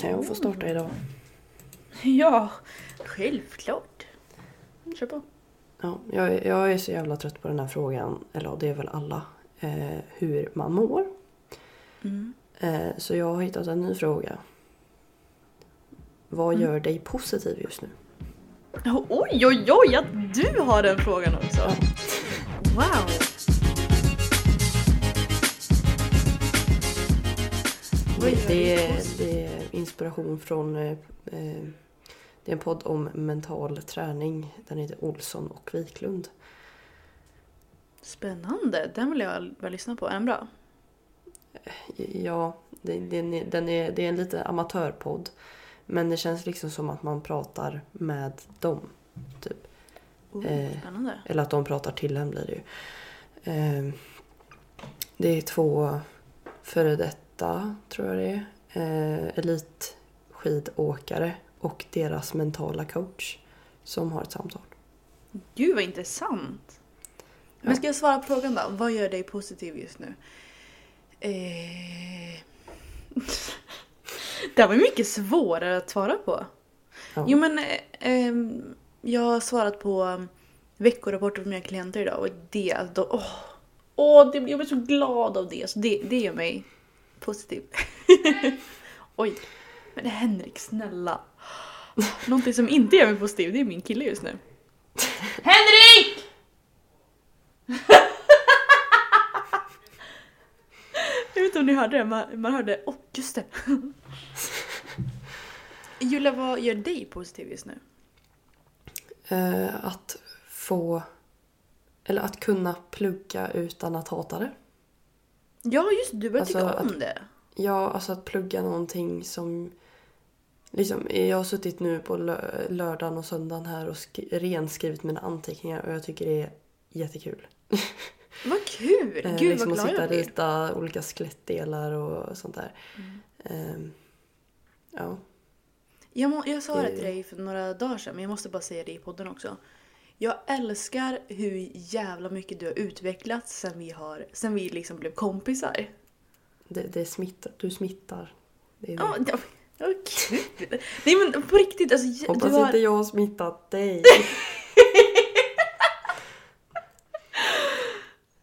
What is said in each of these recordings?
Kan jag få starta idag? Ja, självklart. Kör på. Ja, jag, är- jag är så jävla trött på den här frågan, eller det är väl alla, eh, hur man mår. Eh, så jag har hittat en ny fråga. Vad gör dig positiv just nu? Oj, oj, oj, att du har den frågan också. Wow. Det, är, det är inspiration från... Eh, eh, det är en podd om mental träning. Den heter Olsson och Wiklund. Spännande, den vill jag väl lyssna på. Är den bra? Ja, det, den är, den är, det är en lite amatörpodd. Men det känns liksom som att man pratar med dem. Typ. Oh, Eh, Spännande. Eller att de pratar till en blir det ju. Eh, det är två före detta, tror jag det är, eh, elitskidåkare och deras mentala coach som har ett samtal. Gud vad intressant. Men ska jag svara på frågan då? Vad gör dig positiv just nu? Eh... det här var mycket svårare att svara på. Ja. Jo men eh, ehm, jag har svarat på veckorapporter från mina klienter idag och det, alltså, åh, åh, det, jag blir så glad av det. Så det, det gör mig positiv. Oj, men Henrik snälla. Någonting som inte gör mig positiv det är min kille just nu. Henrik! Jag vet inte om ni hörde det, man, man hörde, åh just det. Julia, vad gör dig positiv just nu? Eh, att få... Eller att kunna plugga utan att hata det. Ja just du börjar Alltså, tycka om att- det. Ja, alltså att plugga någonting som... Liksom, jag har suttit nu på lö- lördagen och söndagen här och sk- renskrivit mina anteckningar och jag tycker det är jättekul. Vad kul! Eh, Gud liksom vad att glad sitta jag och blir. rita olika skelettdelar och sånt där. Mm. Ehm, ja. Jag, jag sa Det- till dig för några dagar sedan, men jag måste bara säga det i podden också. Jag älskar hur jävla mycket du har utvecklats sen vi, har, sen vi liksom blev kompisar. Det, det smittar. Du smittar. Det är. Ja, det vad kul! Nej men på riktigt, alltså, Hoppas du har... inte jag har smittat dig.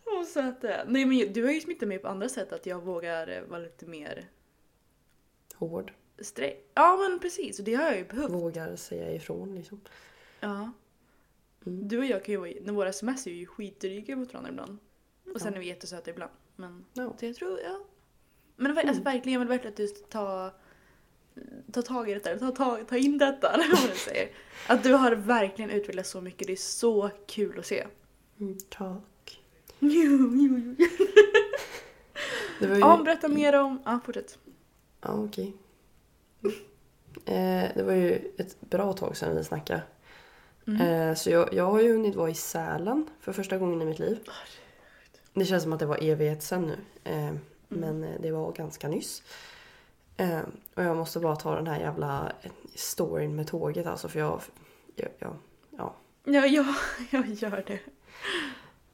Åh, söt är. Nej men du har ju smittat mig på andra sätt, att jag vågar eh, vara lite mer Hård. sträng. Ja men precis, och det har jag ju behövt. Vågar säga ifrån liksom. Ja. Mm. Du och jag kan ju vara, när våra sms är ju skitdryga mot varandra ibland. Och sen är vi jättesöta ibland. Men så jag tror, ja. Men alltså, verkligen, jag vill verkligen att du ta, ta tag i detta, ta, ta, ta in detta, eller vad nu säger. Att du har verkligen utvecklats så mycket, det är så kul att se. Mm, tack. Jo, jo, jo. Det var ju... Ja, berätta mer om, ja fortsätt. Ja, okej. Eh, det var ju ett bra tag sedan vi snackade. Mm. Eh, så jag, jag har ju hunnit vara i Sälen för första gången i mitt liv. Det känns som att det var evighet sedan nu. Eh, Men eh, det var ganska nyss. Och jag måste bara ta den här jävla storyn med tåget alltså för jag... jag, jag ja. Ja, ja, jag gör det.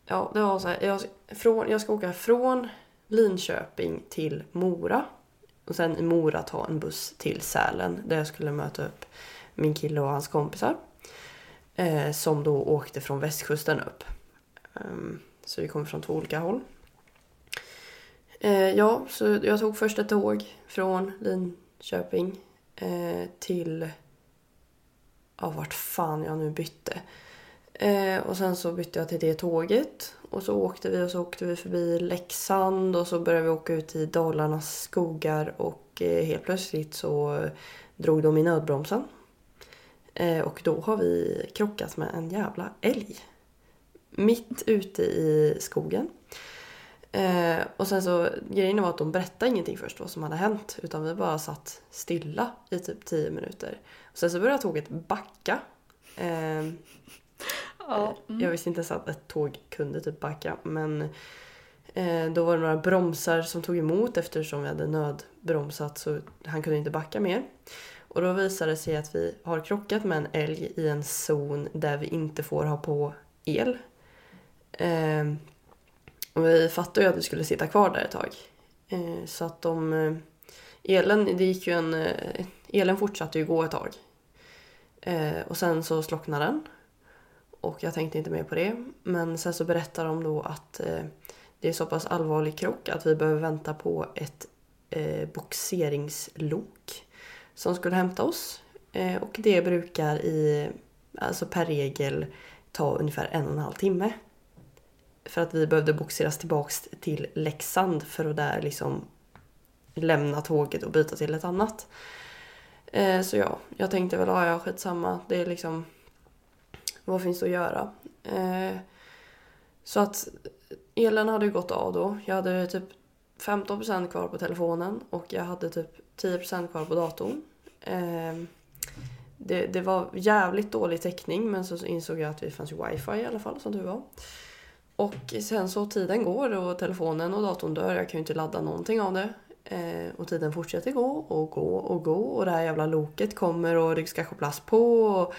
Ja, det var så här. Jag, från, jag ska åka från Linköping till Mora. Och sen i Mora ta en buss till Sälen där jag skulle möta upp min kille och hans kompisar. Eh, som då åkte från västkusten upp. Ehm, så vi kom från två olika håll. Eh, ja, så jag tog först ett tåg från Linköping eh, till... Ja, vart fan jag nu bytte. Eh, och sen så bytte jag till det tåget. Och så åkte vi och så åkte vi förbi Leksand och så började vi åka ut i Dalarnas skogar och eh, helt plötsligt så eh, drog de i nödbromsen. Eh, och då har vi krockat med en jävla älg. Mitt ute i skogen. Eh, och sen så, grejen var att de berättade ingenting först vad som hade hänt. Utan vi bara satt stilla i typ 10 minuter. Och sen så började tåget backa. Eh, Ja. Jag visste inte ens att ett tåg kunde typ backa. Men eh, då var det några bromsar som tog emot eftersom vi hade nödbromsat så han kunde inte backa mer. Och då visade det sig att vi har krockat med en älg i en zon där vi inte får ha på el. Eh, och vi fattade ju att vi skulle sitta kvar där ett tag. Eh, så att de... Eh, elen, det gick ju en... Eh, elen fortsatte ju gå ett tag. Eh, och sen så slocknade den. Och jag tänkte inte mer på det. Men sen så berättar de då att eh, det är så pass allvarlig krock att vi behöver vänta på ett eh, boxeringslok som skulle hämta oss. Eh, och det brukar i, alltså per regel ta ungefär en och en halv timme. För att vi behövde boxeras tillbaks till Leksand för att där liksom lämna tåget och byta till ett annat. Eh, så ja, jag tänkte väl, ja ja skitsamma. Det är liksom, vad finns det att göra? Eh, så att elen hade ju gått av då. Jag hade typ 15% kvar på telefonen och jag hade typ 10% kvar på datorn. Eh, det, det var jävligt dålig täckning men så insåg jag att det fanns ju wifi i alla fall som tur var. Och sen så tiden går och telefonen och datorn dör. Jag kan ju inte ladda någonting av det. Eh, och tiden fortsätter gå och gå och gå och det här jävla loket kommer och det ska kopplas på. Och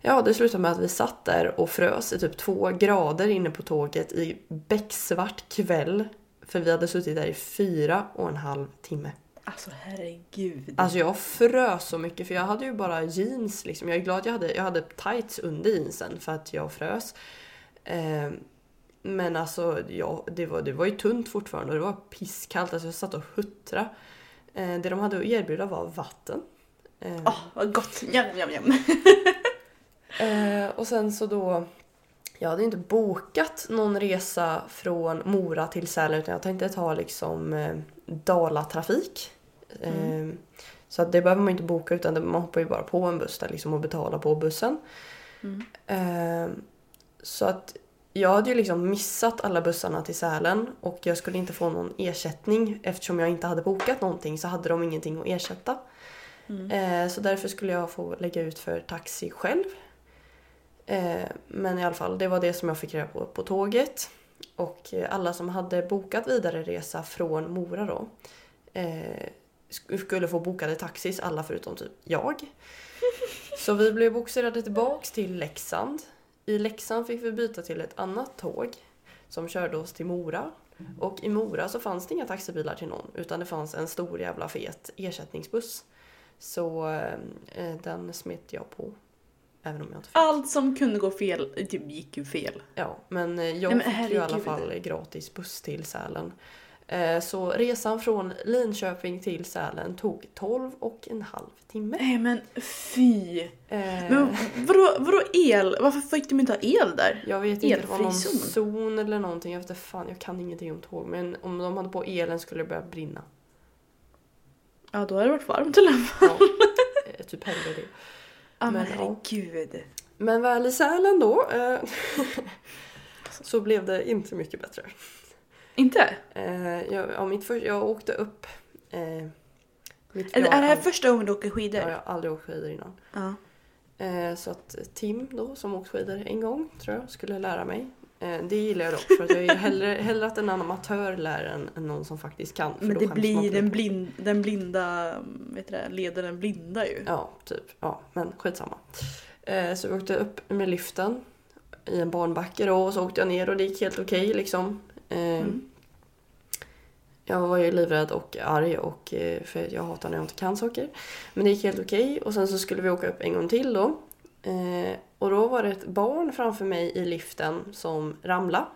ja, det slutade med att vi satt där och frös i typ två grader inne på tåget i becksvart kväll. För vi hade suttit där i fyra och en halv timme. Alltså herregud. Alltså jag frös så mycket för jag hade ju bara jeans liksom. Jag är glad jag hade, jag hade tights under jeansen för att jag frös. Eh, men alltså ja, det, var, det var ju tunt fortfarande och det var pisskallt. Alltså jag satt och huttra. Eh, det de hade att erbjuda var vatten. Eh, Åh, vad gott. Jam, jam, jam. Eh, och sen så då... Jag hade inte bokat någon resa från Mora till Sälen utan jag tänkte ta liksom eh, Dalatrafik. Eh, så att det behöver man inte boka utan det, man hoppar ju bara på en buss där liksom och betalar på bussen. Eh, så att jag hade ju liksom missat alla bussarna till Sälen och jag skulle inte få någon ersättning eftersom jag inte hade bokat någonting så hade de ingenting att ersätta. Eh, så därför skulle jag få lägga ut för taxi själv. Eh, men i alla fall, det var det som jag fick reda på på tåget. Och alla som hade bokat vidare resa från Mora då eh, skulle få bokade taxis, alla förutom typ jag. Så vi blev boxerade tillbaks till Leksand. I Leksand fick vi byta till ett annat tåg som körde oss till Mora. Och i Mora så fanns det inga taxibilar till någon utan det fanns en stor jävla fet ersättningsbuss. Så eh, den smet jag på. Även om jag inte fick. Allt som kunde gå fel typ, gick ju fel. Ja, men eh, jag Nej, men fick ju i alla fall gratis buss till Sälen. Eh, Så resan från Linköping till Sälen tog 12 och en halv timme. Nej men fy. Eh, Men vadå, vadå el? Varför fick de inte ha el där? Jag vet inte, det var någon elfri zon? zon eller någonting. Jag vet inte fan, jag kan ingenting om tåg. Men om de hade på elen skulle det börja brinna. Ja då hade det varit varmt i alla fall. Ja, eh, typ hellre det. Ja men Men, ja. herregud. Men väl i Sälen då eh, så blev det inte mycket bättre. Inte? Eh, jag, ja, mitt för, jag åkte upp... Eh, mitt, Är, jag, är det här första gången du åker skidor? Ja, jag har aldrig åkt skidor innan. Ja. Eh, så att Tim då, som åkt skidor en gång, tror jag, skulle lära mig. Eh, det gillar jag dock, för att jag är hellre, hellre att en amatör lär än, än någon som faktiskt kan. för Men det blir den, blind, den blinda, vet du det, leder den blinda ju. Ja, typ. Ja, men skitsamma. Eh, så jag åkte upp med liften i en barnbacke då och så åkte jag ner och det gick helt okej liksom. Eh, Mm. Jag var ju livrädd och arg och, eh, för jag hatar när jag inte kan saker. Men det gick helt okej och sen så skulle vi åka upp en gång till då. Eh, och då var det ett barn framför mig i liften som ramlade.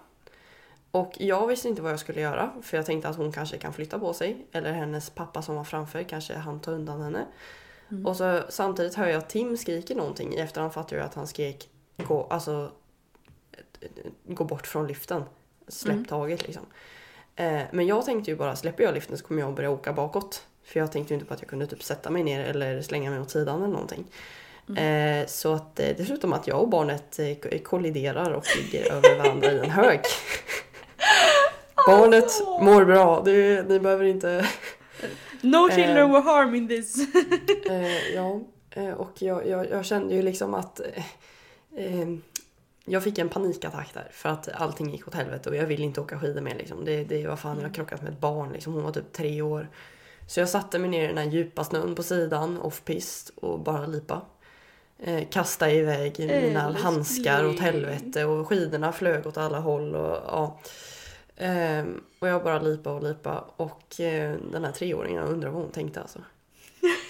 Och jag visste inte vad jag skulle göra för jag tänkte att hon kanske kan flytta på sig. Eller hennes pappa som var framför kanske han ta undan henne. Och så samtidigt hör jag att Tim skriker någonting. I efterhand fattar jag att han skrek gå, alltså, gå bort från liften. Släpp Mm. taget liksom. Eh, men jag tänkte ju bara släpper jag liften så kommer jag börja åka bakåt. För jag tänkte ju inte på att jag kunde typ sätta mig ner eller slänga mig åt sidan eller någonting. Eh, så att eh, det slutar med att jag och barnet eh, kolliderar och ligger över varandra i en hög. Barnet mår bra, det, ni behöver inte... No children Eh. were harmed in this. Eh, ja, eh, och jag, jag, jag kände ju liksom att jag fick en panikattack där för att allting gick åt helvete och jag ville inte åka skidor mer. Liksom. Det, det var fan, jag har krockat med ett barn, liksom. hon var typ tre år. Så jag satte mig ner i den här djupa snön på sidan, off-pist och bara lipa. Eh, kasta iväg mina Älskling. handskar åt helvete och skidorna flög åt alla håll. Och, ja. Ehm, och jag bara lipa och lipa och eh, den här treåringen jag undrar vad hon tänkte alltså.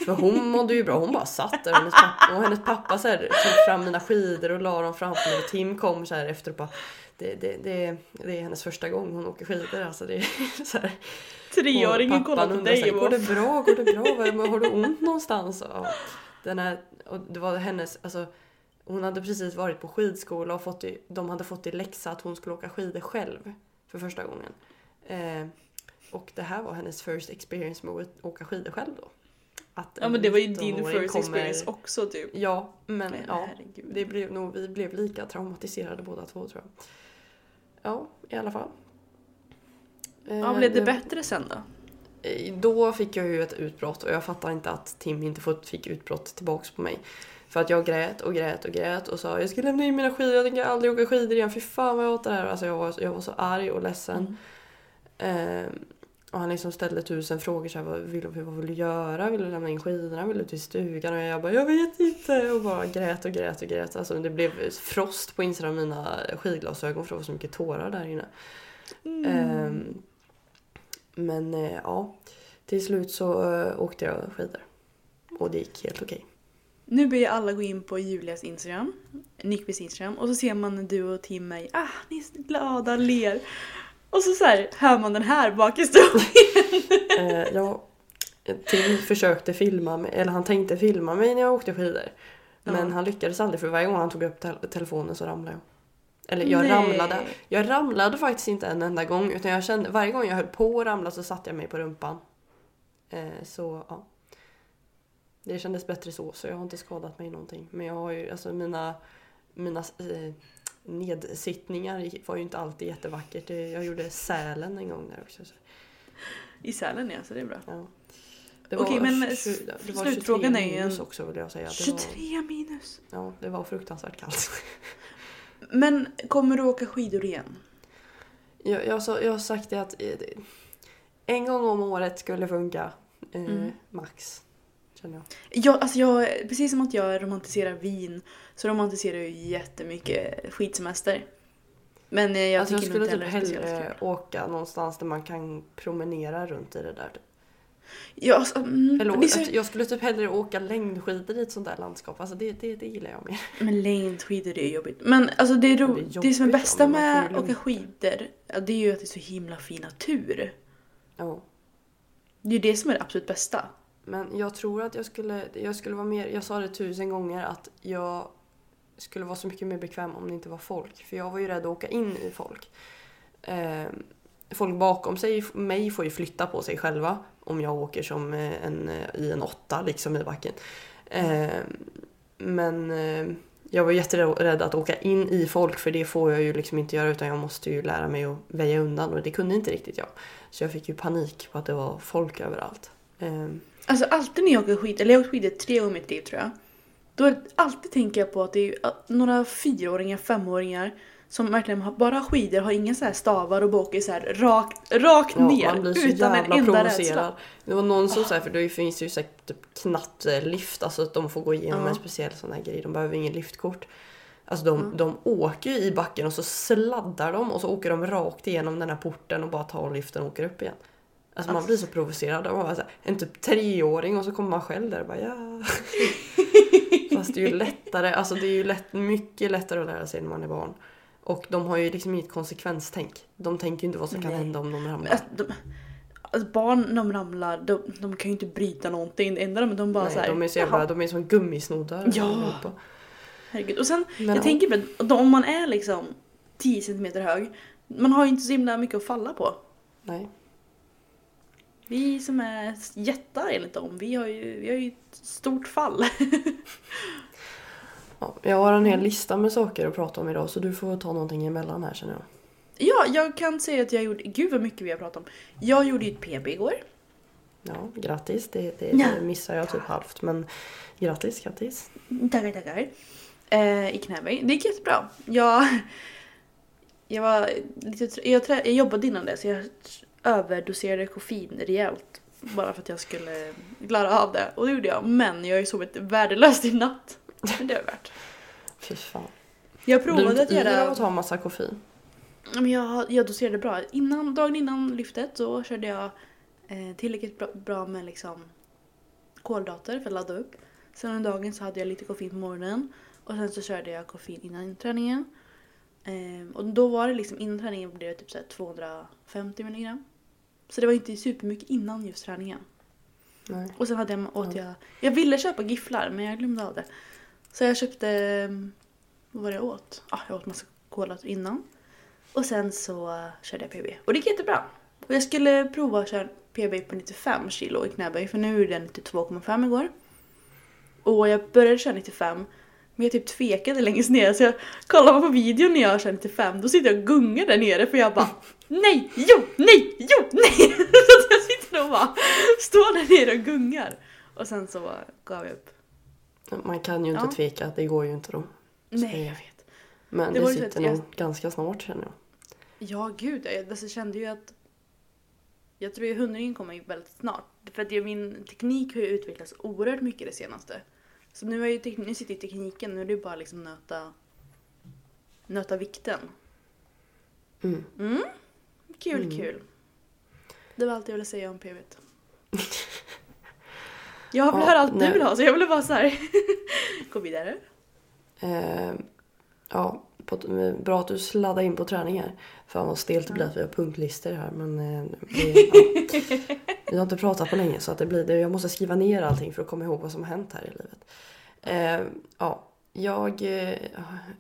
För hon mådde ju bra, hon bara satt där och hennes pappa, och hennes pappa så här, tog fram mina skidor och la dem framför mig. Tim kom så här efter och bara det, det, det, det är hennes första gång hon åker skidor. Alltså det är så här, Treåringen och kollar på dig och Går det bra? Går det bra? Vad- Har du ont någonstans? Och, den här, och det var hennes, alltså, hon hade precis varit på skidskola och fått i, de hade fått i läxa att hon skulle åka skidor själv för första gången. Eh, och det här var hennes first experience med att åka skidor själv då. Att Ja en men det var ju din 19-åring first kommer- experience också typ. Ja, men Men ja. herregud. Det blev nog, vi blev lika traumatiserade båda två tror jag. Ja, i alla fall. Eh, Ja, blev det bättre sen då? Eh, Då fick jag ju ett utbrott och jag fattar inte att Tim inte fick utbrott tillbaks på mig. För att jag grät och grät och grät och sa jag ska lämna in mina skidor, jag tänker aldrig åka skidor igen, fy fan vad jag hatar det här. Alltså jag var, jag var så arg och ledsen. Mm. Eh, och han liksom ställde tusen frågor så här, vad, vill, vad vill du göra? Vill du lämna in skidorna? Vill du till stugan? Och jag bara jag vet inte och bara grät och grät och grät. Alltså det blev frost på insidan av mina skidglasögon för det var så mycket tårar där inne. Mm. Ehm, men eh, ja, till slut så eh, åkte jag skidor. Och det gick helt okej. Nu ber jag alla gå in på Julias Instagram, Nickbys Instagram och så ser man du och Tim är ah, ni är glada, ler. Och så, så här, hör man den här bakhistorien. Eh, ja, Tim försökte filma mig, eller han tänkte filma mig när jag åkte skidor. Men Ja. han lyckades aldrig för varje gång han tog upp te- telefonen så ramlade jag. Eller jag Nej. ramlade. Jag ramlade faktiskt inte en enda gång utan jag kände varje gång jag höll på att ramla så satte jag mig på rumpan. Eh, så ja. Det kändes bättre så så jag har inte skadat mig någonting. Men jag har ju alltså mina, mina eh, nedsittningar var ju inte alltid jättevackert. Jag gjorde Sälen en gång där också. Så, I Sälen ja, så det är bra. ja. Det Okej, men det var slutfrågan 23 är ju minus också vill jag säga. Det 23 minus. Var, ja, det var fruktansvärt kallt. Men kommer du åka skidor igen? Jag, jag, sa, jag har sagt det att eh, en gång om året skulle funka. Eh, Mm. Max. Känner jag. Jag, alltså jag, precis som att jag romantiserar vin så romantiserar jag jättemycket skidsemester. Men eh, jag alltså jag tycker skulle inte typ hellre åka någonstans där man kan promenera runt i det där. Ja, alltså, mm, Eller, så, att jag skulle typ hellre åka längdskidor i ett sånt där landskap. Alltså det, det, det gillar jag mer. men längdskidor är jobbigt. Men alltså det, är ro, Det är det, som är bästa ja, med att åka skidor, ja, det är ju att det är så himla fin natur. Ja. Det är ju det som är det absolut bästa. Men jag tror att jag skulle, jag skulle vara mer, jag sa det tusen gånger att jag skulle vara så mycket mer bekväm om det inte var folk. För jag var ju rädd att åka in i folk. Eh, folk bakom sig, mig får ju flytta på sig själva om jag åker som eh, en, eh, i en åtta liksom i backen. Eh, men eh, jag var jätterädd att åka in i folk för det får jag ju liksom inte göra utan jag måste ju lära mig att väja undan och det kunde inte riktigt jag. Så jag fick ju panik på att det var folk överallt. Ehm, Alltså alltid när jag åker skidor, eller jag har åkt skidor tre gånger i mitt liv tror jag. Då alltid tänker jag på att det är några fyraåringar, femåringar som verkligen har, bara har skidor, har inga så här stavar och bara åker så här rakt, rakt Ja, ner man blir så utan en jävla enda provocerad. rädsla. Det var någon som sa, för det finns ju typ knattlift, alltså att de får gå igenom Ja. en speciell sån här grej. De behöver ingen liftkort. Alltså de, de åker ju i backen och så sladdar de och så åker de rakt igenom den här porten och bara tar liften och åker upp igen. Alltså man blir så provocerad. Bara så här, en typ treåring och så kommer man själv där och bara ja. Fast det är ju lättare, alltså det är ju lätt, mycket lättare att lära sig när man är barn. Och de har ju liksom inget konsekvenstänk. De tänker ju inte vad som kan Nej. hända om de ramlar. Alltså, de, alltså barn när de ramlar, de, de kan ju inte bryta någonting. Det enda de, de bara Nej, så här, de är så jävla, "Jaha, de är som gummisnoddar. Ja. herregud. Och sen, Men, jag ja. tänker på att om man är liksom 10 cm hög, man har ju inte så himla mycket att falla på. Nej. Vi som är jättar enligt dem, vi har ju, vi har ju ett stort fall. Ja, jag har en hel lista med saker att prata om idag så du får ta någonting emellan här känner jag. Ja, jag kan säga att jag gjorde... Gud vad mycket vi har pratat om. Jag gjorde ju ett PB igår. Ja, grattis. Det, det, Ja. det missar jag typ halvt men grattis, grattis. Tackar, tackar. Eh, I knäböj. Det gick jättebra. Jag, jag var lite jag, trä- jag jobbade innan det så jag överdoserade koffein rejält. Bara för att jag skulle klara av det. Och det gjorde jag. Men jag har ju sovit värdelöst i natt. Men det var värt. Fy fan. Jag Blir du provade att inte yr av göra... att ta massa koffein? Men jag, jag doserade bra. Innan, dagen innan lyftet så körde jag eh, tillräckligt bra, bra med liksom kolhydrater för att ladda upp. Sen under dagen så hade jag lite koffein på morgonen och sen så körde jag koffein innan träningen. Eh, och då var det liksom innan träningen blev det typ så här 250 milligram. Så det var inte supermycket innan just träningen. Nej. Och sen hade jag, åt jag... Jag ville köpa gifflar men jag glömde av det. Så jag köpte... Vad var det jag åt? Ah, jag åt massa kolhydrater innan. Och sen så körde jag PB. Och det gick jättebra. Och jag skulle prova att köra PB på 95 kilo i knäböj för nu är den 92,5 igår. Och jag började köra 95 men jag typ tvekade längst ner så jag kollar man på videon när jag kör 95 då sitter jag och gungar där nere för jag bara Nej, jo, nej, jo, nej! så jag sitter och bara står där nere och gungar. Och sen så gav jag upp. Man kan ju inte Ja. tveka, det går ju inte då. Nej, jag vet. Men Det det, sitter att jag- nog ganska snart känner jag. Ja, gud. Jag alltså, kände ju att... Jag tror ju hundringen kommer väldigt snart. För att min teknik har ju utvecklats oerhört mycket det senaste. Så nu, är ju nu sitter ju tekniken, nu är det ju bara liksom nöta, nöta vikten. Mm. Mm. Kul, Mm. kul. Det var allt jag ville säga om PVt. Jag vill Ja, höra allt nej. du vill ha så jag ville bara så här. Gå vidare. Eh, ja, på, bra att du sladdade in på träningar. Fan vad stelt det blir att vi har punktlister här men eh, det, ja. Vi har inte pratat på länge så att det blir det. Jag måste skriva ner allting för att komma ihåg vad som har hänt här i livet. Eh, ja, jag eh,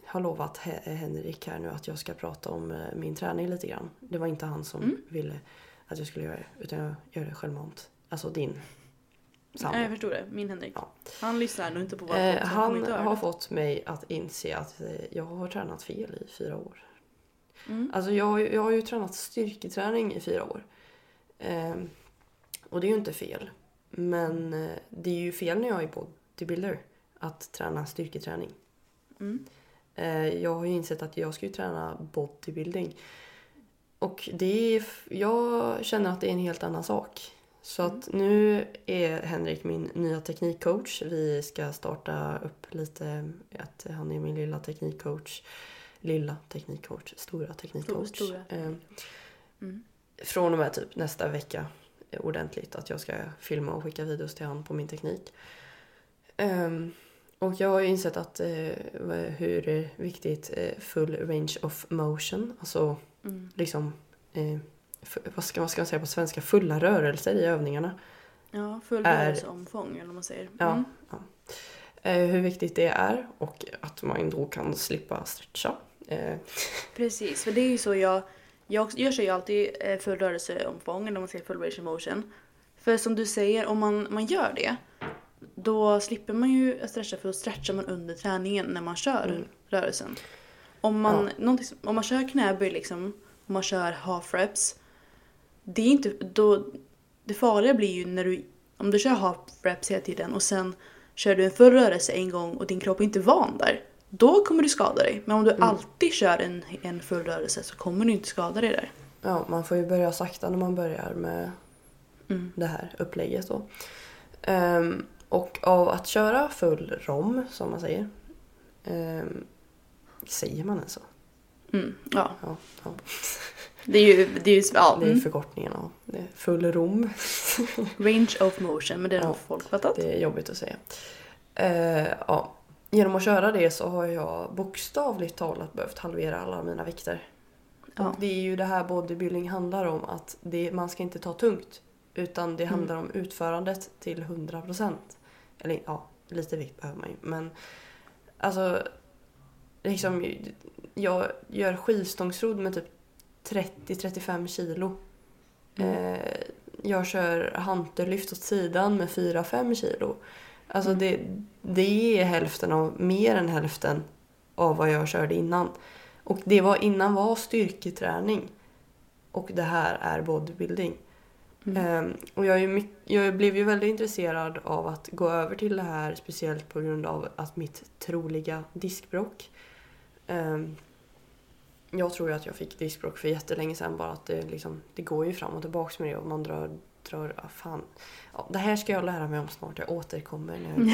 har lovat He- Henrik här nu att jag ska prata om eh, min träning lite grann. Det var inte han som Mm. ville att jag skulle göra det utan jag gör det självmant. Alltså din sambo. Ja, jag förstår det. Min Henrik. Ja. Han lyssnar nog inte på våra Eh, han har fått mig att inse att eh, jag har tränat fel i fyra år. Mm. Alltså jag, jag har ju tränat styrketräning i fyra år. Eh, och det är ju inte fel. Men det är ju fel när jag är bodybuilder att träna styrketräning. Mm. Eh, jag har ju insett att jag ska ju träna bodybuilding. Och det är, jag känner att det är en helt annan sak. Så att nu är Henrik min nya teknikcoach. Vi ska starta upp lite, att han är min lilla teknikcoach. Lilla teknikcoach, stora teknikcoach. Stora. Eh, Mm. från och med typ nästa vecka ordentligt att jag ska filma och skicka videos till han på min teknik. Och jag har ju insett att eh, hur viktigt eh, full range of motion, alltså Mm. liksom eh, vad, ska, vad ska man säga på svenska, fulla rörelser i övningarna. Ja, full Är- rörelseomfång eller vad man säger. Ja, Mm. ja. Eh, hur viktigt det är och att man då kan slippa stretcha. Eh, Precis, för det är ju så jag... Jag, jag kör ju alltid eh, full rörelseomfång eller man säger full range of motion. För som du säger, om man, man gör det då slipper man ju att stretcha för då stretchar man under träningen när man kör Mm. rörelsen. Om man, Ja. om man kör knäböj liksom, om man kör half reps. Det är inte, då, det farliga blir ju när du, om du kör half reps hela tiden och sen kör du en full rörelse en gång och din kropp är inte van där. Då kommer du skada dig. Men om du Mm. alltid kör en, en full rörelse så kommer du inte skada dig där. ja, man får ju börja sakta när man börjar med Mm. det här upplägget då. Ehm, och av att köra full rom, som man säger. ehm, säger man ens så? Mm. Ja, Ja, ja. det är ju, det är ju ja, Det är mm. förkortningen av är Full rom. range of motion, men det har Ja, folk fattat. Det är jobbigt att säga. Eh, ja. Genom att köra det så har jag bokstavligt talat behövt halvera alla mina vikter. Ja. Och det är ju det här bodybuilding handlar om. Att det, man ska inte ta tungt. Utan det Mm. handlar om utförandet till 100%. Eller ja, lite vikt behöver man ju. Men alltså, liksom, jag gör skivstångsrodd med typ 30-35 kilo. Mm. Eh, jag kör hantellyft åt sidan med 4-5 kilo. Alltså Mm. det, det är hälften av, mer än hälften av vad jag körde innan. Och det var innan var styrketräning. Och det här är bodybuilding. Ehm, och jag, mycket, jag blev ju väldigt intresserad av att gå över till det här speciellt på grund av att mitt troliga diskbråck. Ehm, jag tror ju att jag fick diskbråck för jättelänge sedan bara att det, liksom, det går ju fram och tillbaks med det och man drar, drar ah, fan. Ja, det här ska jag lära mig om snart, jag återkommer nu.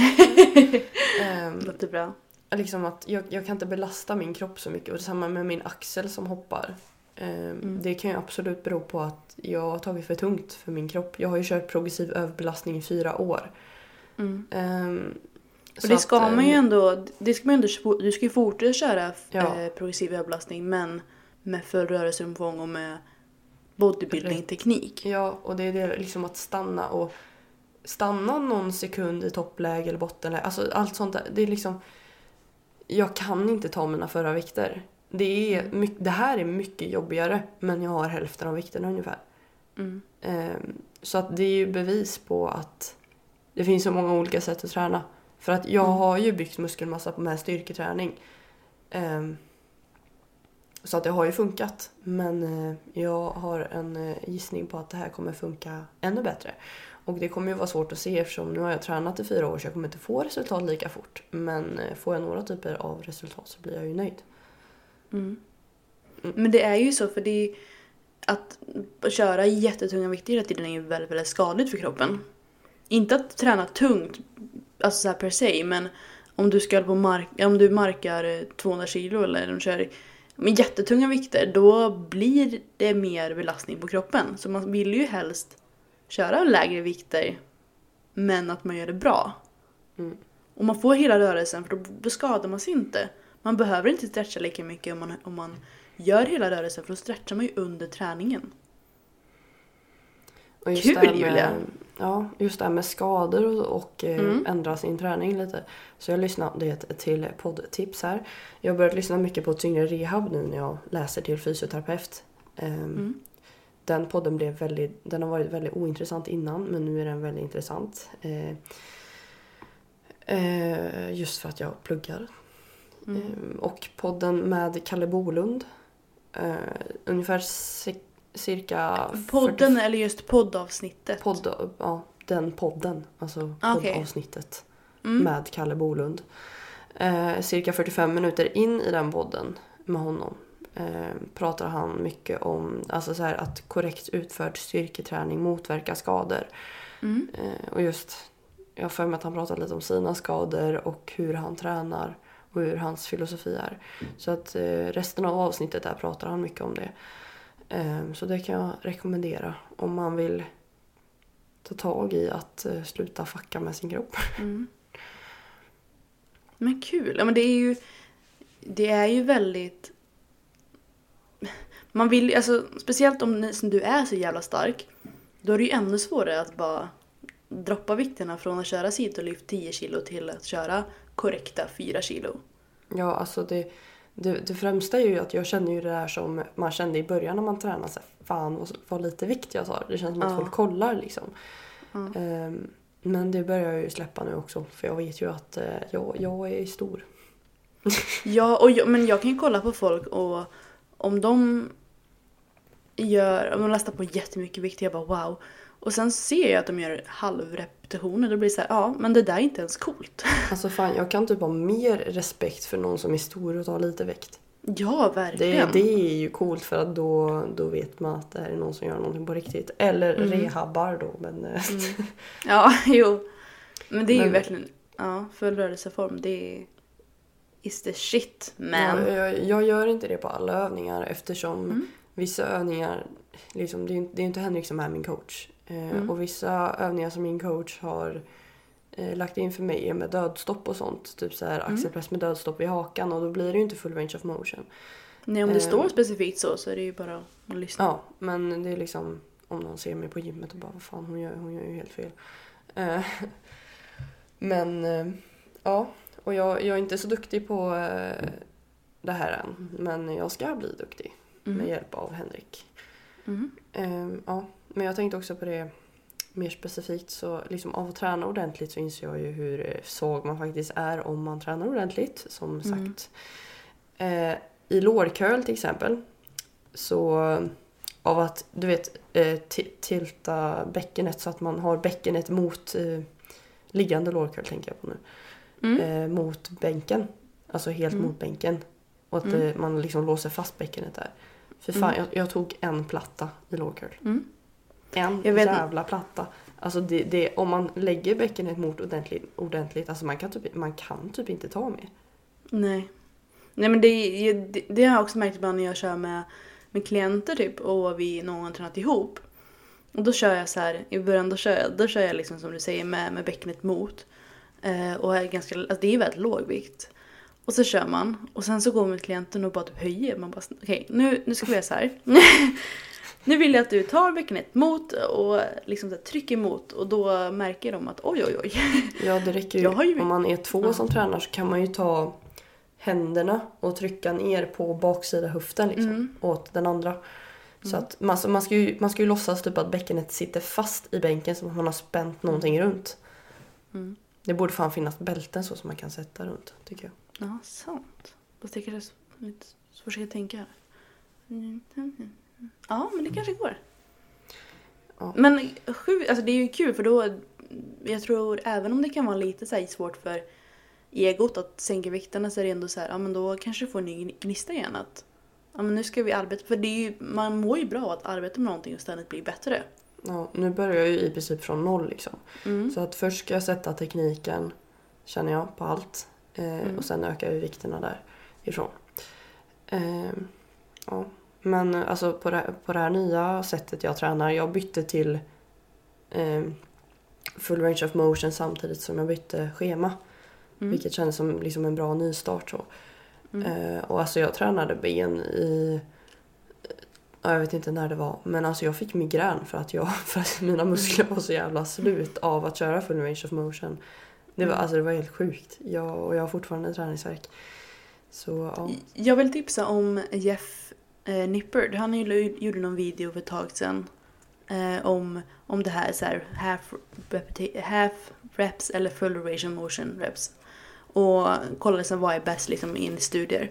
Ehm, Låter bra. liksom att jag, jag kan inte belasta min kropp så mycket och detsamma med min axel som hoppar. Ehm, Det kan ju absolut bero på att jag har tagit för tungt för min kropp. Jag har ju kört progressiv överbelastning i fyra år. Mm. Ehm, Och det att, ska man ju ehm, ändå, det ska man ändå, du ska ju fortsätta köra Ja. eh, progressiv överbelastning men med full rörelseomfång och med bodybuilding-teknik. Ja, och det är det liksom att stanna och stanna någon sekund i toppläge eller bottenläge. Alltså allt sånt där. Det är liksom... Jag kan inte ta mina förra vikter. Det, är mycket, det här är mycket jobbigare men jag har hälften av vikterna ungefär. Mm. Ehm, Så att det är ju bevis på att det finns så många olika sätt att träna. För att jag Mm. har ju byggt muskelmassa med styrketräning. Ehm, Så att det har ju funkat. Men eh, jag har en eh, gissning på att det här kommer funka ännu bättre. Och det kommer ju vara svårt att se eftersom nu har jag tränat i fyra år så jag kommer inte få resultat lika fort. Men eh, får jag några typer av resultat så blir jag ju nöjd. Mm. Men det är ju så för det är, att köra jättetunga vikter hela tiden är ju väldigt, väldigt skadligt för kroppen. Inte att träna tungt, alltså så här per se, men om du ska på mark, om du markar eh, 200 kilo eller om du kör med jättetunga vikter, då blir det mer belastning på kroppen. Så man vill ju helst köra lägre vikter, men att man gör det bra. Mm. Och man får hela rörelsen för då, då skadar man sig inte. Man behöver inte stretcha lika mycket om man, om man gör hela rörelsen för då stretchar man ju under träningen. Och just Kul, med, Julia. Ja, just det här med skador och, och eh, Mm. ändra sin träning lite. Så jag lyssnade till poddtips här. Jag har börjat lyssna mycket på Tyngre Rehab nu när jag läser till fysioterapeut. Ehm, Mm. Den podden blev väldigt, den har varit väldigt ointressant innan men nu är den väldigt intressant. Eh, eh, just för att jag pluggar. Mm. Ehm, och podden med Kalle Bolund. Eh, ungefär ci- cirka... Podden eller just poddavsnittet? Podd, ja, den podden. Alltså Ah, Okej. poddavsnittet Mm. med Kalle Bolund. Eh, cirka 45 minuter in i den podden med honom pratar han mycket om alltså så här, att korrekt utförd styrketräning motverkar skador. Mm. Och just, jag har för mig att han pratar lite om sina skador och hur han tränar och hur hans filosofi är. Så att eh, resten av avsnittet där pratar han mycket om det. Eh, så det kan jag rekommendera om man vill ta tag i att eh, sluta fucka med sin kropp. Mm. Men kul. Ja, men det är ju, det är ju väldigt... Man vill alltså, speciellt om ni, som du är så jävla stark, då är det ju ännu svårare att bara droppa vikterna från att köra sidolyft 10 kilo till att köra korrekta 4 kilo. Ja, alltså det, det, det främsta är ju att jag känner ju det där som man kände i början när man tränade. Så här, Fan vad, lite vikt jag tar. Det känns som att Ja. folk kollar liksom. Ja. Ehm, men det börjar jag ju släppa nu också. För jag vet ju att eh, jag, jag är stor. Ja, och jag, men jag kan ju kolla på folk och om de gör, om de lastar på jättemycket vikt, jag bara wow. Och sen ser jag att de gör halvrepetitioner, då blir det så här, ja men det där är inte ens coolt. Alltså fan, jag kan typ ha mer respekt för någon som är stor och tar lite vikt. Ja, Det, verkligen. det är ju coolt för att då, då vet man att det här är någon som gör någonting på riktigt. Eller Mm. rehabbar då. Men, eh, Ja, jo. Men det är ju Men- verkligen, ja, full rörelseform, det är is the shit man. Ja, jag, jag gör inte det på alla övningar eftersom Mm. vissa övningar, liksom, det, är, det är inte Henrik som är min coach. Eh, Mm. Och vissa övningar som min coach har eh, lagt in för mig är med dödstopp och sånt. Typ så här Mm. axelpress med dödstopp i hakan och då blir det ju inte full range of motion. Nej, om det Eh. står specifikt så så är det ju bara att lyssna. Ja, men det är liksom om någon ser mig på gymmet och bara vad fan hon gör, hon gör ju helt fel. Eh, men eh, ja, och jag, jag är inte så duktig på eh, det här än. Men jag ska bli duktig Mm. med hjälp av Henrik. Mm. Eh, ja, men jag tänkte också på det mer specifikt så liksom av att träna ordentligt så inser jag ju hur eh, svag man faktiskt är om man tränar ordentligt som Mm. sagt. Eh, i lårcurl till exempel så av att du vet eh, ti- tilta bäckenet så att man har bäckenet mot eh, liggande lårcurl tänker jag på nu. Mm. Eh, mot bänken. Alltså helt Mm. mot bänken. Och att Mm. eh, man liksom låser fast bäckenet där. För fan, jag, jag tog en platta i lårcurl. En Jag jävla platta. Alltså det, det, om man lägger bäckenet mot ordentligt, ordentligt alltså man kan, typ, man kan typ inte ta mer. Nej. Nej men det, det, det har jag också märkt ibland när jag kör med, med klienter typ och vi någon har tränat ihop. Och då kör jag så här, i början då kör jag, då kör jag liksom som du säger med, med bäckenet mot. Eh, och är ganska, alltså det är väldigt låg vikt. Och så kör man och sen så går man med klienten och bara typ höjer. Man bara okej nu, nu ska vi göra så här. nu vill jag att du tar bäckenet mot och liksom så här, trycker emot och då märker de att oj oj oj. Ja det räcker ju. Ju- Om man är två Ja. som tränar så kan man ju ta händerna och trycka ner på baksida höften liksom, Mm. åt den andra. Så att man, så man, ska ju, man ska ju låtsas typ att bäckenet sitter fast i bänken som att man har spänt någonting runt. Mm. Det borde fan finnas bälten så som man kan sätta runt tycker jag. Ja, sant. Fast jag kanske lite svårt att tänka. Ja, men det kanske går. Ja. Men sju, alltså det är ju kul för då, jag tror även om det kan vara lite så svårt för egot att sänka vikterna så är det ändå så här, ja men då kanske du får en ny gnista igen att ja men nu ska vi arbeta, för det är ju, man mår ju bra att arbeta med någonting och ständigt bli bättre. Ja, nu börjar jag ju i princip från noll liksom. Mm. Så att först ska jag sätta tekniken, känner jag, på allt. Eh, Mm. Och sen ökar vi vikterna därifrån. Eh, ja. Men eh, alltså på det, på det här nya sättet jag tränar, jag bytte till eh, full range of motion samtidigt som jag bytte schema. Mm. Vilket kändes som liksom en bra nystart. Så. Mm. Eh, och alltså jag tränade ben i... Ja, jag vet inte när det var. Men alltså jag fick migrän för att, jag, för att mina muskler var så jävla slut av att köra full range of motion. Det var, Mm. alltså det var helt sjukt. Jag, och jag har fortfarande träningsvärk. Så ja. Jag vill tipsa om Jeff eh, Nippard. Han gjorde, någon video för ett tag sedan. Eh, om, om det här, så här half, half reps eller full range of motion reps. Och kollade sen vad är bäst liksom in studier.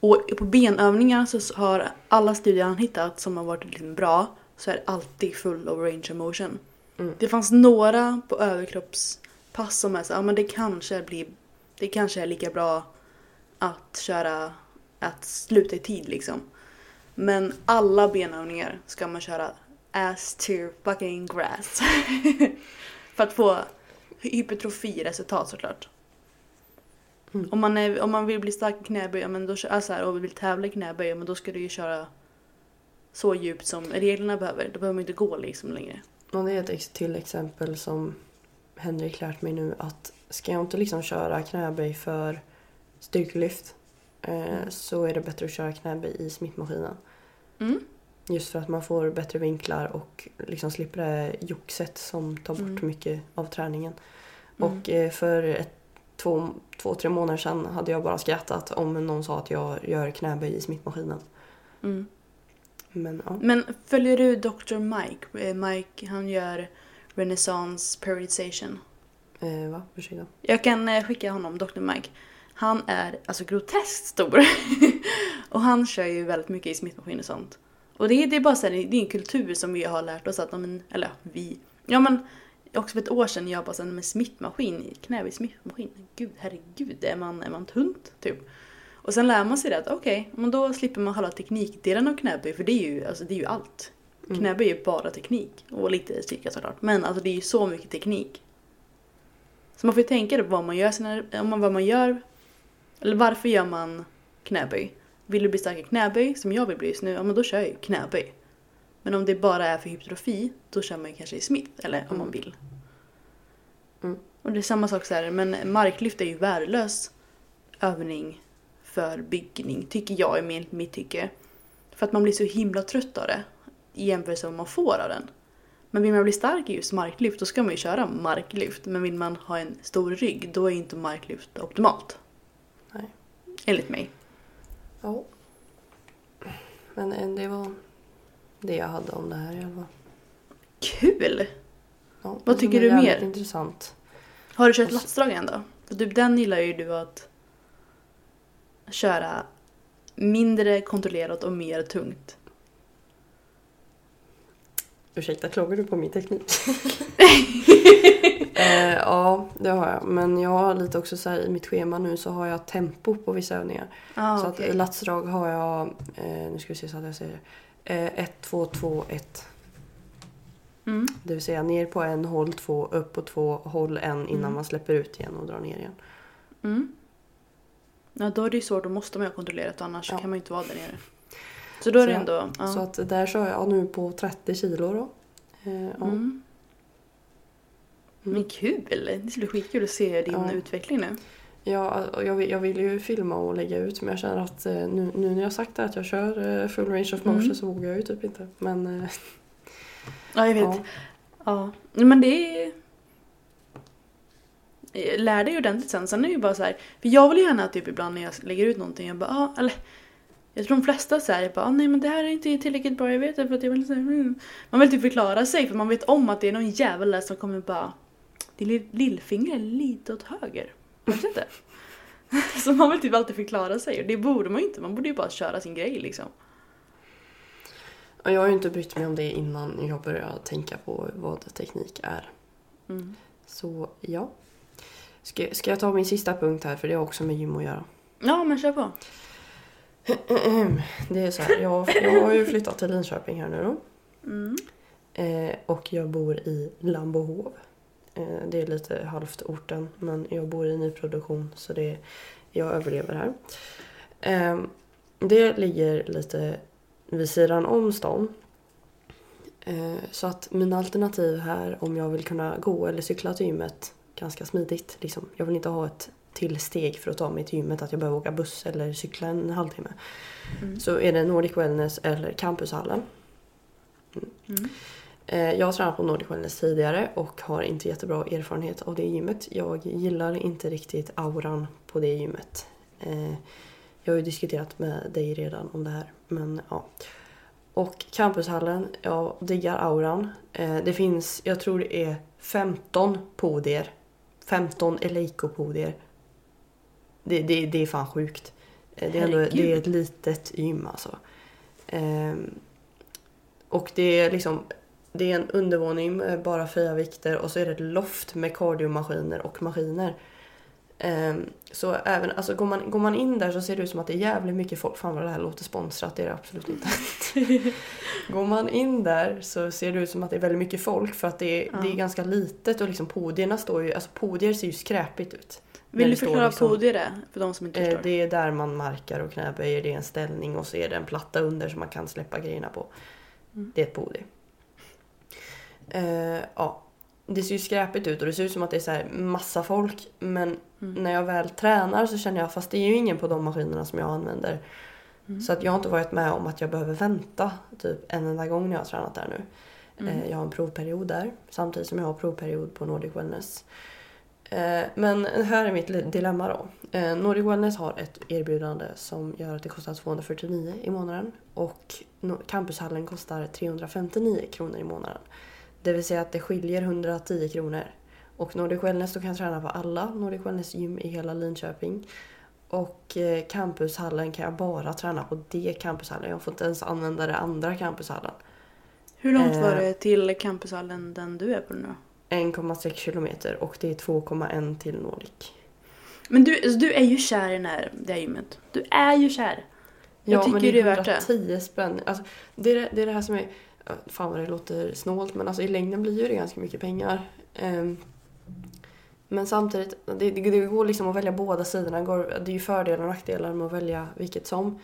Och på benövningar så har alla studier han hittat som har varit liksom bra så är det alltid full of range of motion. Mm. Det fanns några på överkroppspass som är så ja men det kanske blir, det kanske är lika bra att köra, att sluta i tid liksom. Men alla benövningar ska man köra ass to fucking grass. För att få hypertrofiresultat såklart. Mm. Om, man är, om man vill bli stark i knäböj men då, alltså här, och vill tävla i knäböj men då ska du ju köra så djupt som reglerna behöver. Då behöver man inte gå liksom längre. Och det är ett till exempel som Henrik lärt mig nu att ska jag inte liksom köra knäböj för styrkelyft eh, så är det bättre att köra knäböj i smittmaskinen. Mm. Just för att man får bättre vinklar och liksom slipper det joxet som tar bort Mm. mycket av träningen. Mm. Och eh, för ett, två, två, tre månader sedan hade jag bara skrattat om någon sa att jag gör knäböj i smittmaskinen. Mm. Men ja. Men följer du Dr. Mike? Eh, Mike han gör Renaissance periodization. Eh, va? Ursäkta? Jag kan skicka honom, Dr. Mike. Han är alltså groteskt stor. och han kör ju väldigt mycket i smittmaskin och sånt. Och det, är- det är bara så här, det är en kultur som vi har lärt oss att, men, eller vi. Ja men också för ett år sedan jag bara såhär, med smittmaskin, knäböj smittmaskin. Gud herregud, är man, är man tunt typ? Och sen lär man sig det att okej, men då slipper man själva teknikdelen av knäböj för det är ju, alltså, det är ju allt. Mm. Knäböj är ju bara teknik och lite styrka såklart. Men alltså det är ju så mycket teknik. Så man får ju tänka på vad man gör, sina, vad man gör. Eller varför gör man knäböj? Vill du bli stark i knäböj, som jag vill bli just nu, ja men då kör jag ju knäböj. Men om det bara är för hypertrofi, då kör man ju kanske i smith, eller om man Mm. vill. Mm. Och det är samma sak så här, men marklyft är ju värdelös övning för byggning, tycker jag i mitt tycke. För att man blir så himla trött av det i jämförelse med vad man får av den. Men vill man bli stark i just marklyft, då ska man ju köra marklyft. Men vill man ha en stor rygg, då är inte marklyft optimalt. Enligt mig. Ja. Men eh, det var det jag hade om det här i alla fall. Kul! Ja, Vad det tycker är du mer? intressant. Har du kört så- latsdrag än då? För typ den gillar ju du att köra mindre kontrollerat och mer tungt? Ursäkta, klagar du på min teknik? eh, ja, det har jag. Men jag har lite också så här, i mitt schema nu så har jag tempo på vissa övningar. Ah, så okej. att latsdrag har jag, eh, nu ska vi se så att jag säger det. Eh, 1, 2, 2, 1. Mm. Det vill säga ner på en, håll två, upp på två, håll en innan Mm. man släpper ut igen och drar ner igen. Mm. Ja, då är det ju svårt. Då måste man ju ha kontrollerat annars Ja. kan man ju inte vara där nere. Så då är Så det ändå... Ja. Så att där kör jag nu på 30 kilo då. Eh, ja. Mm. Men kul! Det ska bli skitkul att se din Ja. utveckling nu. Ja, jag, vill, jag vill ju filma och lägga ut men jag känner att eh, nu, nu när jag sagt att jag kör eh, full range of motion Mm. så vågar jag ju typ inte. Men eh, Ja, jag vet. ja. Ja. Men det är... Lär dig ordentligt sen. Sen är det ju bara så här. För jag vill gärna typ ibland när jag lägger ut någonting, jag bara ah, eller jag tror de flesta säger bara ah, nej men det här är inte tillräckligt bra, jag vet det för att jag vill säga mm. Man vill typ förklara sig för man vet om att det är någon jävel där som kommer bara Din lill- lillfinger är lite åt höger. Inte. Så man vill typ alltid förklara sig och det borde man ju inte, man borde ju bara köra sin grej liksom. Jag har ju inte brytt mig om det innan jag började tänka på vad teknik är. Mm. Så ja. Ska, ska jag ta min sista punkt här för det har också med gym att göra. Ja men kör på. Det är så här, jag, jag har ju flyttat till Linköping här nu då. Mm. Eh, och jag bor i Lambohov. Eh, det är lite halvt orten men jag bor i nyproduktion så det, jag överlever här. Eh, det ligger lite vid sidan om stan. Eh, så att mina alternativ här om jag vill kunna gå eller cykla till gymmet ganska smidigt. Liksom. Jag vill inte ha ett till steg för att ta mig till gymmet att jag behöver åka buss eller cykla en halvtimme. Mm. Så är det Nordic Wellness eller Campushallen. Mm. Eh, Jag har tränat på Nordic Wellness tidigare och har inte jättebra erfarenhet av det gymmet. Jag gillar inte riktigt auran på det gymmet. Eh, Jag har ju diskuterat med dig redan om det här. Men ja. Och campushallen, jag diggar auran. Eh, Det finns, jag tror det är 15 podier. 15 Eleiko-podier. Det, det, det är fan sjukt. Eh, Det är, ändå, det är ett litet gym alltså. Ehm, och det är liksom det är en undervåning med bara fria vikter och så är det ett loft med kardiomaskiner och maskiner. Ehm, så även, alltså går man, går man in där så ser det ut som att det är jävligt mycket folk. Fan vad det här låter sponsrat, det är det absolut inte. går man in där så ser det ut som att det är väldigt mycket folk för att det är, Ja. det är ganska litet och liksom podierna står ju, alltså podier ser ju skräpigt ut. Vill du förklara liksom- podier är? För de som inte Eh, förstår. det är där man markar och knäböjer, det är en ställning och så är det en platta under som man kan släppa grejerna på. Mm. Det är ett podium. Eh, ja. Det ser ju skräpigt ut och det ser ut som att det är så här massa folk men Mm. när jag väl tränar så känner jag fast det är ju ingen på de maskinerna som jag använder. Mm. Så att jag har inte varit med om att jag behöver vänta typ en enda gång när jag har tränat där nu. Mm. Eh, Jag har en provperiod där samtidigt som jag har provperiod på Nordic Wellness. Eh, Men här är mitt dilemma då. Eh, Nordic Wellness har ett erbjudande som gör att det kostar 249 i månaden och campushallen kostar 359 kronor i månaden. Det vill säga att det skiljer 110 kronor. Och Nordic Wellness då kan jag träna på alla Nordic Wellness gym i hela Linköping. Och eh, campushallen kan jag bara träna på det campushallen. Jag får inte ens använda det andra campushallen. Hur långt eh, var det till campushallen den du är på nu då? 1,6 kilometer och det är 2,1 till Nordic. Men du, alltså, du är ju kär i den här, det här gymmet. Du är ju kär. Jag tycker men det är värt det. 110 spänn. Alltså, det, är, det är det här som är... Fan vad det låter snålt men alltså i längden blir ju det ganska mycket pengar. Ehm, men samtidigt, det, det, går liksom att välja båda sidorna. Det går- Det är ju fördelar och nackdelar med att välja vilket som.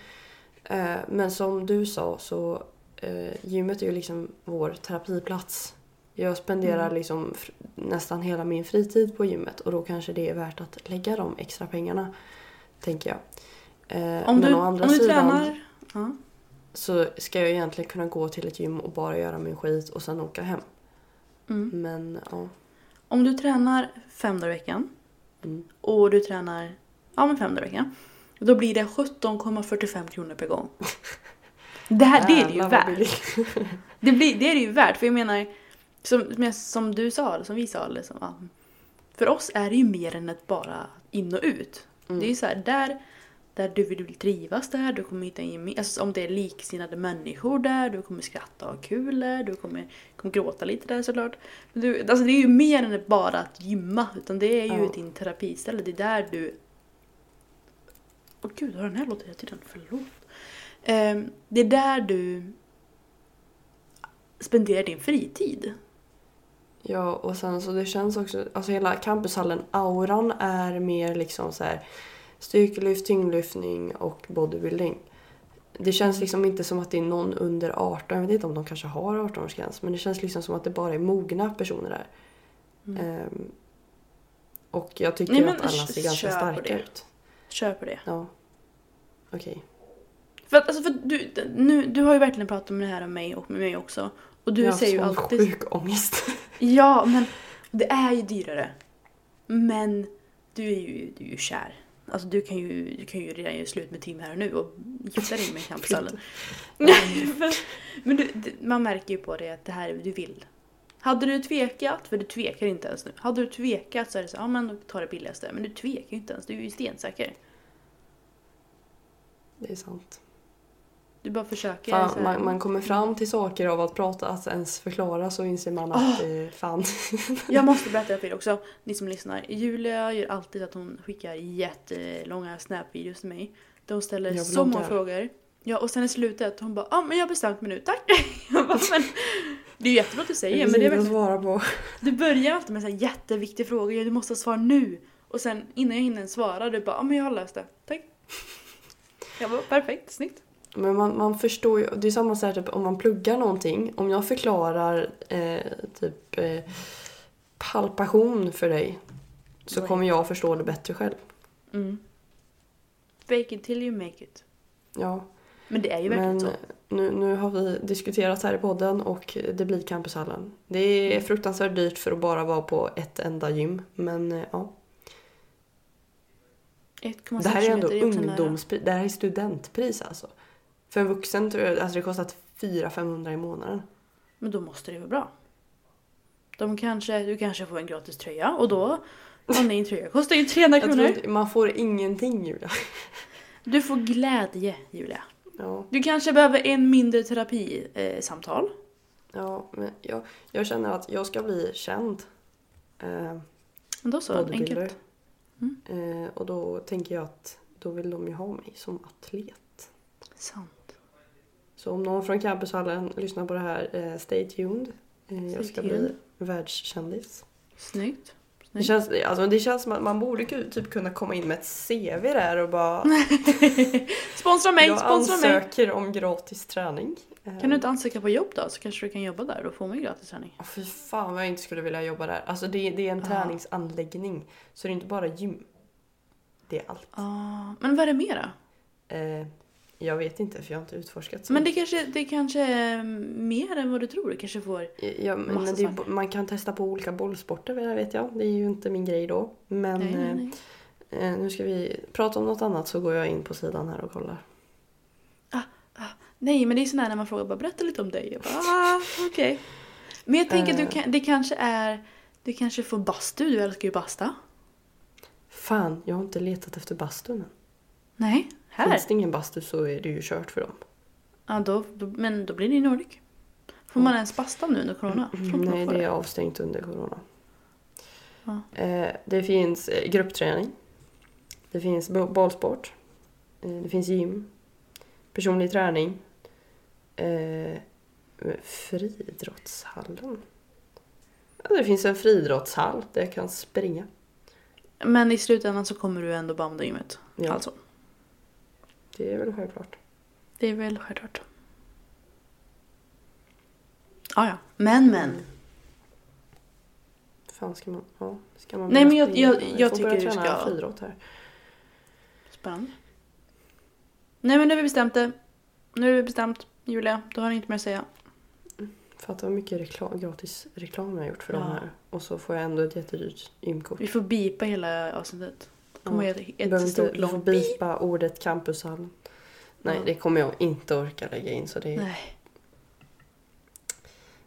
Eh, men som du sa så eh, gymmet är ju liksom vår terapiplats. Jag spenderar Mm. liksom nästan hela min fritid på gymmet och då kanske det är värt att lägga de extra pengarna. Tänker jag. Eh, Om men du, om du sidan tränar... Ja. Så ska jag egentligen kunna gå till ett gym och bara göra min skit och sen åka hem. Mm. Men ja. Om du tränar fem dagar i veckan Mm. och du tränar ja, men fem dagar i veckan. Då blir det 17,45 kronor per gång. Det, här, det är det ju värt. Det, blir, det är det ju värt. För jag menar, som, som- du sa, eller som vi sa, liksom, ja, för oss är det ju mer än ett bara in och ut. Mm. Det är ju så här, där, där du vill trivas där, du kommer hitta en, alltså om det är liksinnade människor där, du kommer skratta och ha kul där, du kommer, kommer gråta lite där såklart. Men du, alltså det är ju mer än bara att gymma, utan det är ju Ja. din terapiställe, det är där du... Åh gud, har den här låtit hela tiden? Förlåt. Ehm, det är där du spenderar din fritid. Ja, och sen så det känns också, alltså hela campushallen, auran är mer liksom så här styrkelyft, tyngdlyftning och bodybuilding. Det känns liksom inte som att det är någon under 18, jag vet inte om de kanske har 18-årsgräns, men det känns liksom som att det bara är mogna personer där. Ehm, och jag tycker Mm. Nej, att alla ser ganska kör på starka ut. Köper det. Ja. Okej. För att, alltså, för att du, nu, du har ju verkligen pratat om det här med mig och med mig också. Och du jag säger ju alltid... sjuk ångest. Ja, men det är ju dyrare. Men du är ju, du är ju kär. Alltså du kan ju, du kan ju redan göra slut med Tim här och nu och gifta dig med campushallen. men men du, man märker ju på det att det här är vad du vill. Hade du tvekat, för du tvekar inte ens nu. Hade du tvekat så är det så ja men tar det billigaste. Men du tvekar ju inte ens, du är ju stensäker. Det är sant. Du bara försöker. så Fan, man, man kommer fram till saker av att prata, att ens förklara så inser man att eh, fan. Jag måste berätta för er också, ni som lyssnar. Julia gör alltid att hon skickar jättelånga snapvideos till mig. Där hon ställer så många frågor. Ja, och sen i slutet hon bara ja ah, men jag har bestämt mig nu, tack! Jag bara, men, det är jättebra att du säger men det är verkligen, svara på. Du börjar alltid med jätteviktiga frågor, ja, du måste svara nu. Och sen innan jag hinner svara, du bara ja ah, men jag har löst det, tack! Jag bara perfekt, snyggt. Men man, man förstår ju, det är samma sak typ, om man pluggar någonting. Om jag förklarar eh, typ eh, palpation för dig så Oj. kommer jag förstå det bättre själv. Mm. Fake it till you make it. Ja, Men det är ju verkligen men så. nu, nu har vi diskuterat här i podden och det blir campushallen. Det är Mm. fruktansvärt dyrt för att bara vara på ett enda gym. Men eh, ja, 1,6 det här är ändå ungdomspris. Det här är studentpris alltså. För en vuxen tror jag alltså det kostat 400-500 i månaden. Men då måste det vara bra. De kanske, du kanske får en gratis tröja och då, och din tröja kostar ju 300 Jag tror kronor. inte, man får ingenting Julia. Du får glädje Julia. Ja, Du kanske behöver en mindre terapisamtal. Eh, ja men jag, jag känner att jag ska bli känd. Eh, då så, enkelt. Eh, och då tänker jag att då vill de ju ha mig som atlet. Sant. Så om någon från campushallen lyssnar på det här, eh, stay tuned. Eh, jag ska bli världskändis. Snyggt. Det känns, alltså, det känns som att man borde typ kunna komma in med ett CV där och bara Sponsra mig, jag sponsra mig! ansöker om gratis träning. Eh, Kan du inte ansöka på jobb då? Så kanske du kan jobba där och få mig gratis träning. Åh, fy fan vad jag inte skulle vilja jobba där. Alltså det, det är en Ja. träningsanläggning. Så det är inte bara gym. Det är allt. Ah, men vad är det mera? Eh, jag vet inte för jag har inte utforskat så Men det kanske, det kanske är mer än vad du tror. Du kanske får... Ja, men det saker. man kan testa på olika bollsporter det vet jag. Det är ju inte min grej då. Men Nej, nej, nej. Eh, nu ska vi prata om något annat så går jag in på sidan här och kollar. Nej, men det är sån här när man frågar bara berätta lite om dig. Jag bara, ah, okej. Men jag tänker att du Eh. kan, det kanske är, du kanske får bastu, du älskar ju basta. Fan, jag har inte letat efter bastun än. Nej, här. Finns det ingen bastu så är det ju kört för dem. Ja, då, då, men då blir det ju Nordic. Får man ens basta nu under corona? Mm, Nej, det är avstängt under corona. Ja. Eh, det finns eh, gruppträning. Det finns bo- bollsport. Eh, det finns gym. Personlig träning. Eh, friidrottshallen. Ja, det finns en friidrottshall där jag kan springa. Men i slutändan så kommer du ändå banda gymmet. Ja, Alltså, det är väl självklart. det är väl självklart. Ah, ja, men men. Fan ska man... Ja, ska man Nej, men jag- jag- jag får tycker du ska- friidrott här. Spännande. Nej men nu har vi bestämt det. Nu har vi bestämt Julia, då har ni inte mer att säga. Fatta vad mycket reklam, gratis reklam jag har gjort för Ja. de här. Och så får jag ändå ett jättedyrt gymkort. Vi får bipa hela avsnittet. Kommer Ja. ja. ett, ett inte, stort långt bip. bipa ordet campushall. Nej, Ja. det kommer jag inte orka lägga in. Så det, Nej.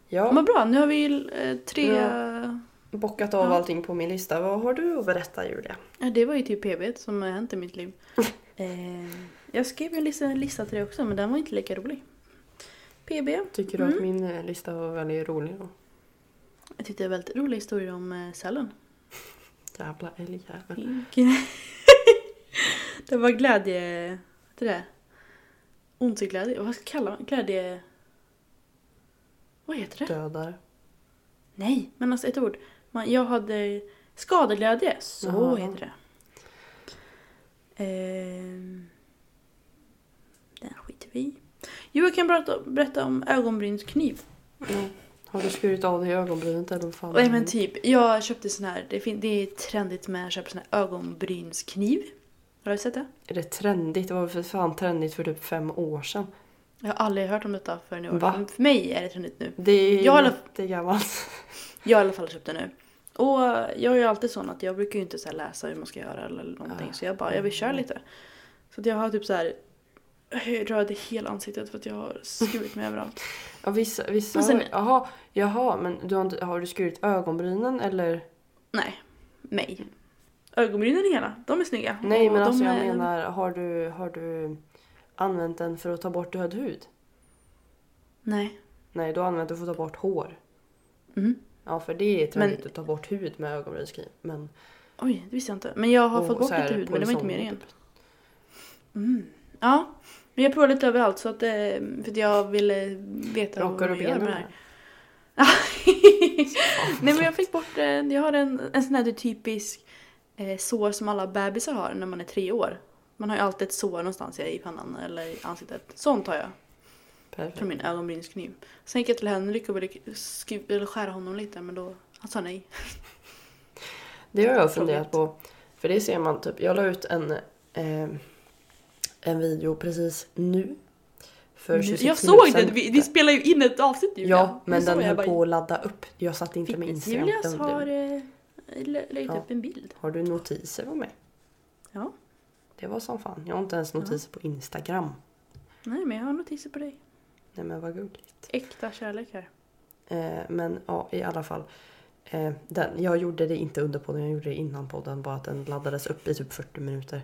ja, Vad bra, nu har vi eh, tre... Ja. Ja. bockat av Ja. allting på min lista. Vad har du att berätta Julia? det var ju typ PB som har hänt i mitt liv. Eh, jag skrev en lista, en lista till dig också men den var inte lika rolig. PB. Tycker du att min eh, lista var väldigt rolig då? Jag tyckte det var väldigt rolig historia om eh. Jävla älgjävel. det var glädje... Det där. Ondseglädje. Vad ska jag kalla det? Glädje... Vad heter det? Dödare. Nej, men alltså ett ord. Man, jag hade skadeglädje. Så Jaha. heter det. Ehm, den skiter vi i. Jo, jag kan berätta, berätta om ögonbrynskniv. Mm. Har du skurit av dig ögonbrynet eller vad fan? Nej men typ, jag köpte sån här, det, fin- det är trendigt med att köpa sån här ögonbrynskniv. Har du sett det? Är det trendigt? Det var för fan trendigt för typ fem år sedan. Jag har aldrig hört om detta förrän i år. Va? För mig är det trendigt nu. Det är Jag alla- jättegammalt. Jag har i alla fall köpt det nu. Och jag är ju alltid sån att jag brukar ju inte så läsa hur man ska göra eller någonting. Ah. Så jag bara, jag vill köra lite. Så att jag har typ så här röd i hela ansiktet för att jag har skurit mig överallt. Ja, vissa, vissa Men sen- har, jaha, jaha, men du har, inte, har du skurit ögonbrynen eller? Nej, mig. Ögonbrynen hela, de är snygga. Nej men alltså jag är- menar, har du, har du använt den för att ta bort död hud? Nej. Nej, du har använt den för att ta bort hår. Mm. Ja, för det är trendigt Men- att ta bort hud med ögonbrynskniv. Men, Oj, det visste jag inte. Men jag har och fått bort lite hud men det var inte meningen. typ. Mm. Ja, men jag provar lite överallt så att, eh, för att jag ville veta Rockar du vad man gör med det här? Nej men jag fick bort, eh, jag har en, en sån här typisk eh, sår som alla bebisar har när man är tre år. Man har ju alltid ett sår någonstans i pannan eller i ansiktet. Sånt har jag Perfekt. från min ögonbrynskniv. Sen gick jag till Henrik och ville skära honom lite men då, han sa nej. Det har jag funderat på. För det ser man typ, jag la ut en, eh, en video precis nu. För 26 jag såg det, vi, vi spelar ju in ett avsnitt Julia. Ja, men den höll på att ladda upp. Jag satt inte med Instagram. Den- har eh, lagt Ja. upp en bild. Har du notiser om mig? Ja. Det var som fan. Jag har inte ens notiser på Instagram. Nej men jag har notiser på dig. Nej men vad gulligt. Äkta kärlek här. Eh, men ja, i alla fall. Eh, den, jag gjorde det inte under podden, jag gjorde det innan podden. Bara att den laddades upp i typ 40 minuter.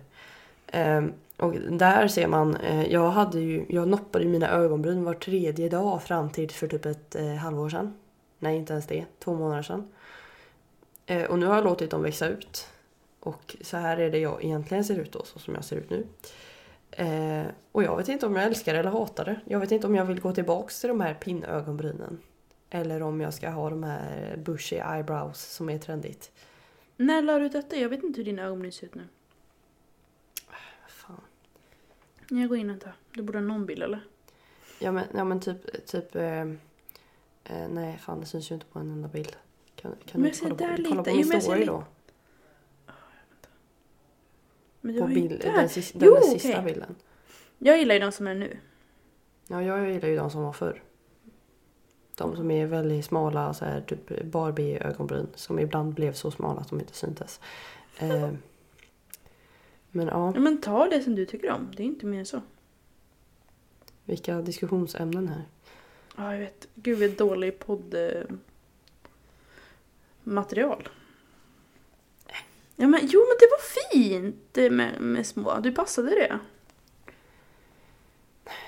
Ehm, och där ser man, eh, jag hade ju, jag noppade mina ögonbryn var tredje dag fram till för typ ett eh, halvår sedan. Nej inte ens det, två månader sedan. Eh, och nu har jag låtit dem växa ut. Och så här är det jag egentligen ser ut då, så som jag ser ut nu. Eh, och jag vet inte om jag älskar det eller hatar det. Jag vet inte om jag vill gå tillbaks till de här pinnögonbrynen. Eller om jag ska ha de här bushy eyebrows som är trendigt. När la du ut detta? Jag vet inte hur dina ögonbryn ser ut nu. Fan. Jag går in och tar. Du borde ha någon bild eller? Ja men, ja, men typ... typ eh, eh, nej fan det syns ju inte på en enda bild. Kan, kan Men du jag ser kolla på, kolla på min Jo, jag story då? Men du På bild, den, sis, den Jo, där sista bilden. Jag gillar ju de som är nu. Ja jag gillar ju de som var förr. De som är väldigt smala, så här, typ Barbie-ögonbryn. Som ibland blev så smala att de inte syntes. Eh, men ja, Ja, men ta det som du tycker om. Det är inte mer än så. vilka diskussionsämnen här. Ja, jag vet. Gud, vad dålig podd... eh, material. Ja, men jo, men det var fint eh, med, med små. Du passade det.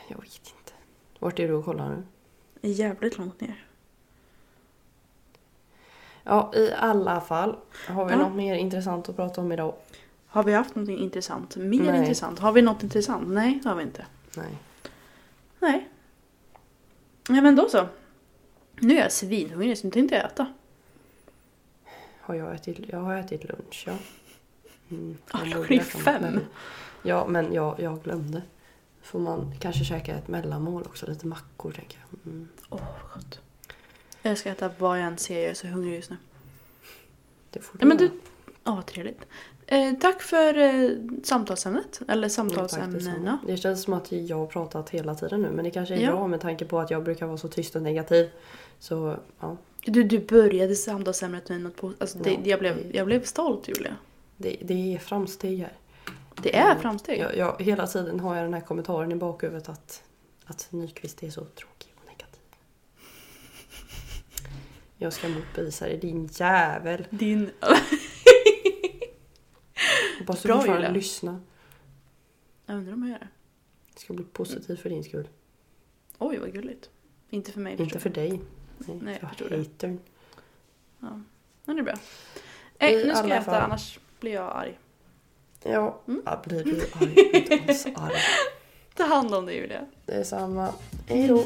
Jag vet inte. Vart är du och kollar nu? Jävligt långt ner. Ja, i alla fall. Har vi Ja. något mer intressant att prata om idag? Har vi haft något intressant? Mer Nej. intressant? Har vi något intressant? Nej, det har vi inte. Nej. Nej. Nej, men då så. Nu är jag svinhungrig så nu tänkte jag äta. Har jag ätit, jag har ätit lunch, ja. Mm, Ja, jag klockan fem. mellan. Ja, men jag, jag glömde. Får man kanske käka ett mellanmål också, lite mackor tänker jag. Mm. Åh, vad gott. Jag ska äta vad jag än ser, jag är så hungrig just nu. Det får Ja, men du... Ja, vad trevligt. Eh, tack för eh, samtalsämnet. Eller samtalsämnena. Det känns som att jag har pratat hela tiden nu men det kanske är Ja. bra med tanke på att jag brukar vara så tyst och negativ. Så ja, Du, du började samtalsämnet med något på... Alltså, Ja, jag, blev, jag blev stolt, Julia. det, det är framsteg här. Det är Mm. framsteg. Jag, jag, hela tiden har jag den här kommentaren i bakhuvudet att, att Nyqvist är så tråkig och negativ. Jag ska motbevisa det, din jävel. Din... Hoppas du Bra, fortfarande Julia. lyssnar. Jag undrar om jag gör det. Det ska bli positivt för din skull. Oj, vad gulligt. Inte för mig Inte för dig. Nej, Nej, jag för förstår det. hatern. Ja. Men det är bra. I Eh, nu ska alla jag äta, fall. annars blir jag arg. Ja, Mm. ja, blir du arg? Inte alls arg. Ta hand om dig Julia. Det är samma. Hej då.